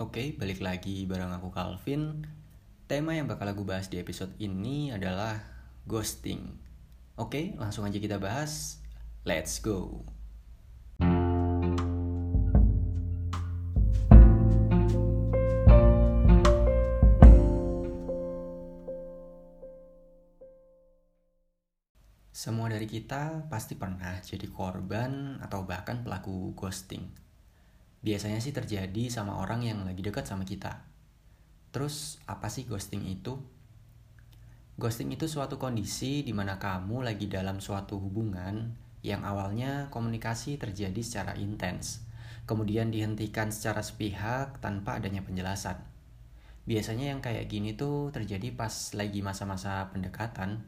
Oke, balik lagi bareng aku Calvin. Tema yang bakal aku bahas di episode ini adalah ghosting. Oke, langsung aja kita bahas. Let's go. Semua dari kita pasti pernah jadi korban atau bahkan pelaku ghosting. Biasanya sih terjadi sama orang yang lagi dekat sama kita. Terus apa sih ghosting itu? Ghosting itu suatu kondisi di mana kamu lagi dalam suatu hubungan yang awalnya komunikasi terjadi secara intens, kemudian dihentikan secara sepihak tanpa adanya penjelasan. Biasanya yang kayak gini tuh terjadi pas lagi masa-masa pendekatan,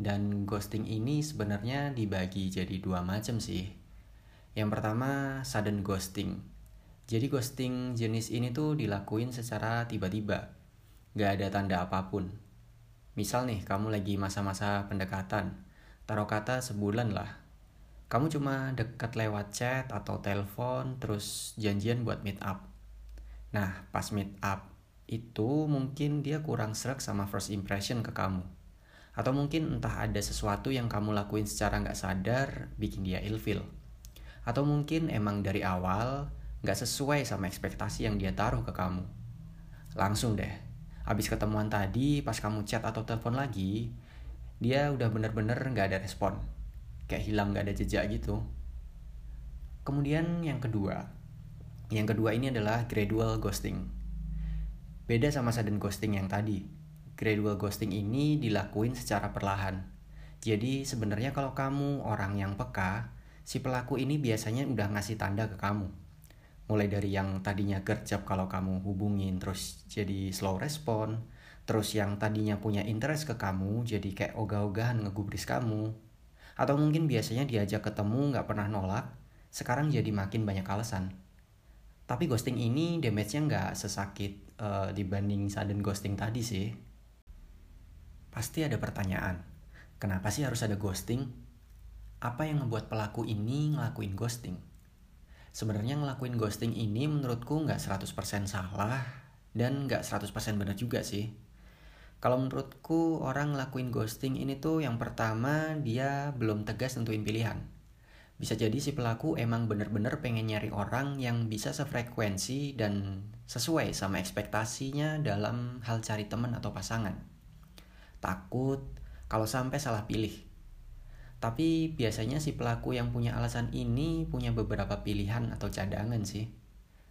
dan ghosting ini sebenarnya dibagi jadi dua macam sih. Yang pertama, sudden ghosting. Jadi ghosting jenis ini tuh dilakuin secara tiba-tiba. Gak ada tanda apa pun. Misal nih, kamu lagi masa-masa pendekatan. Taruh kata sebulan lah. Kamu cuma dekat lewat chat atau telepon, terus janjian buat meet up. Nah, pas meet up itu mungkin dia kurang serak sama first impression ke kamu atau mungkin entah ada sesuatu yang kamu lakuin secara nggak sadar bikin dia ilfil. Atau mungkin emang dari awal nggak sesuai sama ekspektasi yang dia taruh ke kamu. Langsung deh, abis ketemuan tadi pas kamu chat atau telepon lagi, dia udah bener-bener nggak ada respon. Kayak hilang nggak ada jejak gitu. Kemudian yang kedua, yang kedua ini adalah gradual ghosting. Beda sama sudden ghosting yang tadi gradual ghosting ini dilakuin secara perlahan. Jadi sebenarnya kalau kamu orang yang peka, si pelaku ini biasanya udah ngasih tanda ke kamu. Mulai dari yang tadinya gercep kalau kamu hubungin terus jadi slow respon, terus yang tadinya punya interest ke kamu jadi kayak ogah-ogahan ngegubris kamu. Atau mungkin biasanya diajak ketemu nggak pernah nolak, sekarang jadi makin banyak alasan. Tapi ghosting ini damage-nya nggak sesakit uh, dibanding sudden ghosting tadi sih pasti ada pertanyaan. Kenapa sih harus ada ghosting? Apa yang membuat pelaku ini ngelakuin ghosting? Sebenarnya ngelakuin ghosting ini menurutku nggak 100% salah dan nggak 100% benar juga sih. Kalau menurutku orang ngelakuin ghosting ini tuh yang pertama dia belum tegas nentuin pilihan. Bisa jadi si pelaku emang bener-bener pengen nyari orang yang bisa sefrekuensi dan sesuai sama ekspektasinya dalam hal cari teman atau pasangan takut kalau sampai salah pilih. Tapi biasanya si pelaku yang punya alasan ini punya beberapa pilihan atau cadangan sih.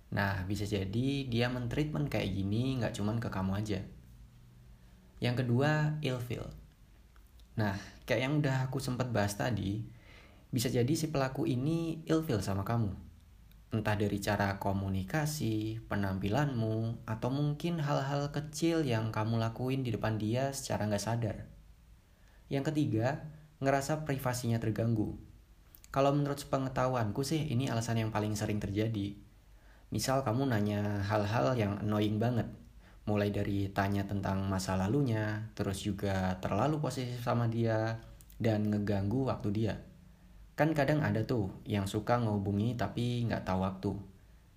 Nah, bisa jadi dia mentreatment kayak gini nggak cuman ke kamu aja. Yang kedua, ilfeel. Nah, kayak yang udah aku sempat bahas tadi, bisa jadi si pelaku ini ilfeel sama kamu entah dari cara komunikasi, penampilanmu, atau mungkin hal-hal kecil yang kamu lakuin di depan dia secara nggak sadar. Yang ketiga, ngerasa privasinya terganggu. Kalau menurut pengetahuanku sih ini alasan yang paling sering terjadi. Misal kamu nanya hal-hal yang annoying banget, mulai dari tanya tentang masa lalunya, terus juga terlalu posesif sama dia, dan ngeganggu waktu dia. Kan kadang ada tuh yang suka ngehubungi tapi nggak tahu waktu.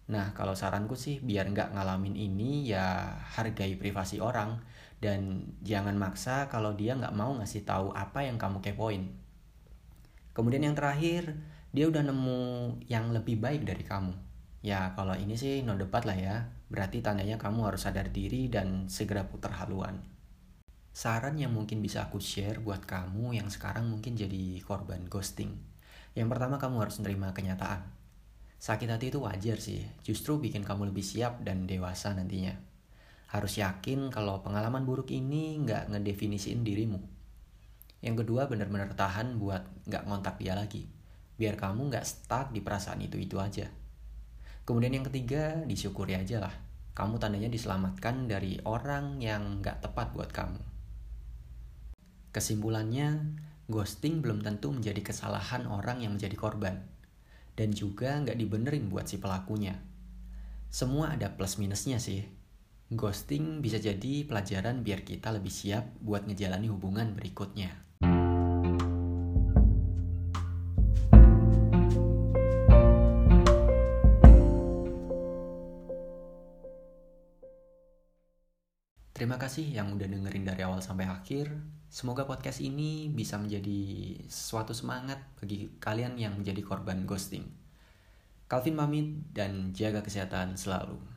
Nah kalau saranku sih biar nggak ngalamin ini ya hargai privasi orang dan jangan maksa kalau dia nggak mau ngasih tahu apa yang kamu kepoin. Kemudian yang terakhir dia udah nemu yang lebih baik dari kamu. Ya kalau ini sih no debat lah ya. Berarti tandanya kamu harus sadar diri dan segera putar haluan. Saran yang mungkin bisa aku share buat kamu yang sekarang mungkin jadi korban ghosting yang pertama kamu harus menerima kenyataan. Sakit hati itu wajar sih, justru bikin kamu lebih siap dan dewasa nantinya. Harus yakin kalau pengalaman buruk ini nggak ngedefinisiin dirimu. Yang kedua benar-benar tahan buat nggak ngontak dia lagi. Biar kamu nggak stuck di perasaan itu-itu aja. Kemudian yang ketiga, disyukuri aja lah. Kamu tandanya diselamatkan dari orang yang nggak tepat buat kamu. Kesimpulannya, ghosting belum tentu menjadi kesalahan orang yang menjadi korban. Dan juga nggak dibenerin buat si pelakunya. Semua ada plus minusnya sih. Ghosting bisa jadi pelajaran biar kita lebih siap buat ngejalani hubungan berikutnya. Ya. Terima kasih yang udah dengerin dari awal sampai akhir. Semoga podcast ini bisa menjadi suatu semangat bagi kalian yang menjadi korban ghosting. Calvin Mamit dan jaga kesehatan selalu.